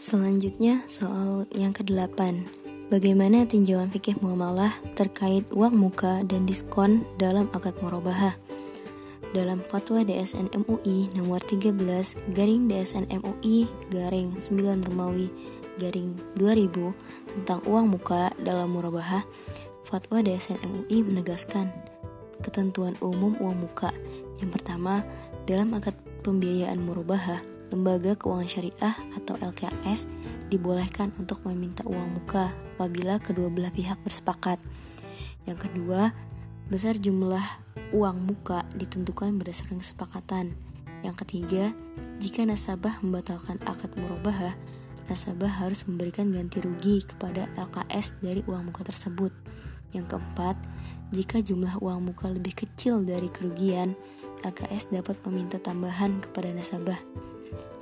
Selanjutnya soal yang ke-8 Bagaimana tinjauan fikih muamalah terkait uang muka dan diskon dalam akad murabahah dalam fatwa DSN MUI nomor 13 garing DSN MUI garing 9 Romawi garing 2000 tentang uang muka dalam murabahah fatwa DSN MUI menegaskan ketentuan umum uang muka. Yang pertama dalam akad pembiayaan murabahah lembaga keuangan syariah atau LKS dibolehkan untuk meminta uang muka apabila kedua belah pihak bersepakat. Yang kedua, besar jumlah uang muka ditentukan berdasarkan kesepakatan. Yang ketiga, jika nasabah membatalkan akad murabahah, nasabah harus memberikan ganti rugi kepada LKS dari uang muka tersebut. Yang keempat, jika jumlah uang muka lebih kecil dari kerugian, LKS dapat meminta tambahan kepada nasabah.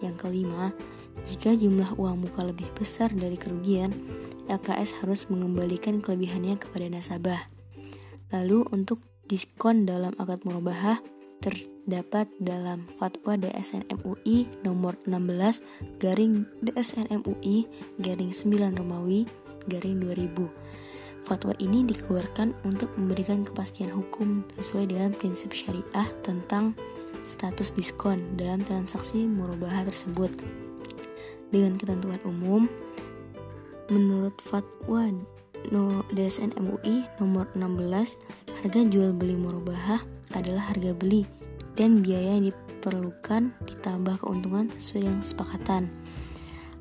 Yang kelima, jika jumlah uang muka lebih besar dari kerugian, LKS harus mengembalikan kelebihannya kepada nasabah. Lalu untuk diskon dalam akad murabahah terdapat dalam Fatwa DSN MUI nomor 16 garing DSN MUI garing 9 Romawi garing 2000. Fatwa ini dikeluarkan untuk memberikan kepastian hukum sesuai dengan prinsip syariah tentang status diskon dalam transaksi murabahah tersebut. Dengan ketentuan umum, menurut fatwa no DSN MUI nomor 16, harga jual beli murabahah adalah harga beli dan biaya yang diperlukan ditambah keuntungan sesuai dengan kesepakatan.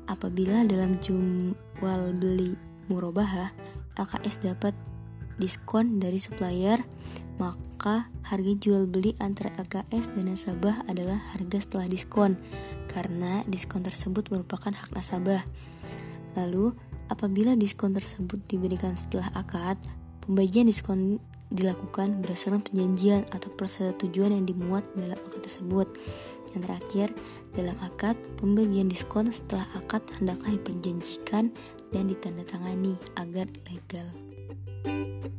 Apabila dalam jual beli murabahah, LKS dapat diskon dari supplier maka harga jual beli antara LKS dan nasabah adalah harga setelah diskon karena diskon tersebut merupakan hak nasabah. Lalu, apabila diskon tersebut diberikan setelah akad, pembagian diskon dilakukan berdasarkan perjanjian atau persetujuan yang dimuat dalam akad tersebut. Yang terakhir, dalam akad, pembagian diskon setelah akad hendaklah diperjanjikan dan ditandatangani agar legal. Thank you.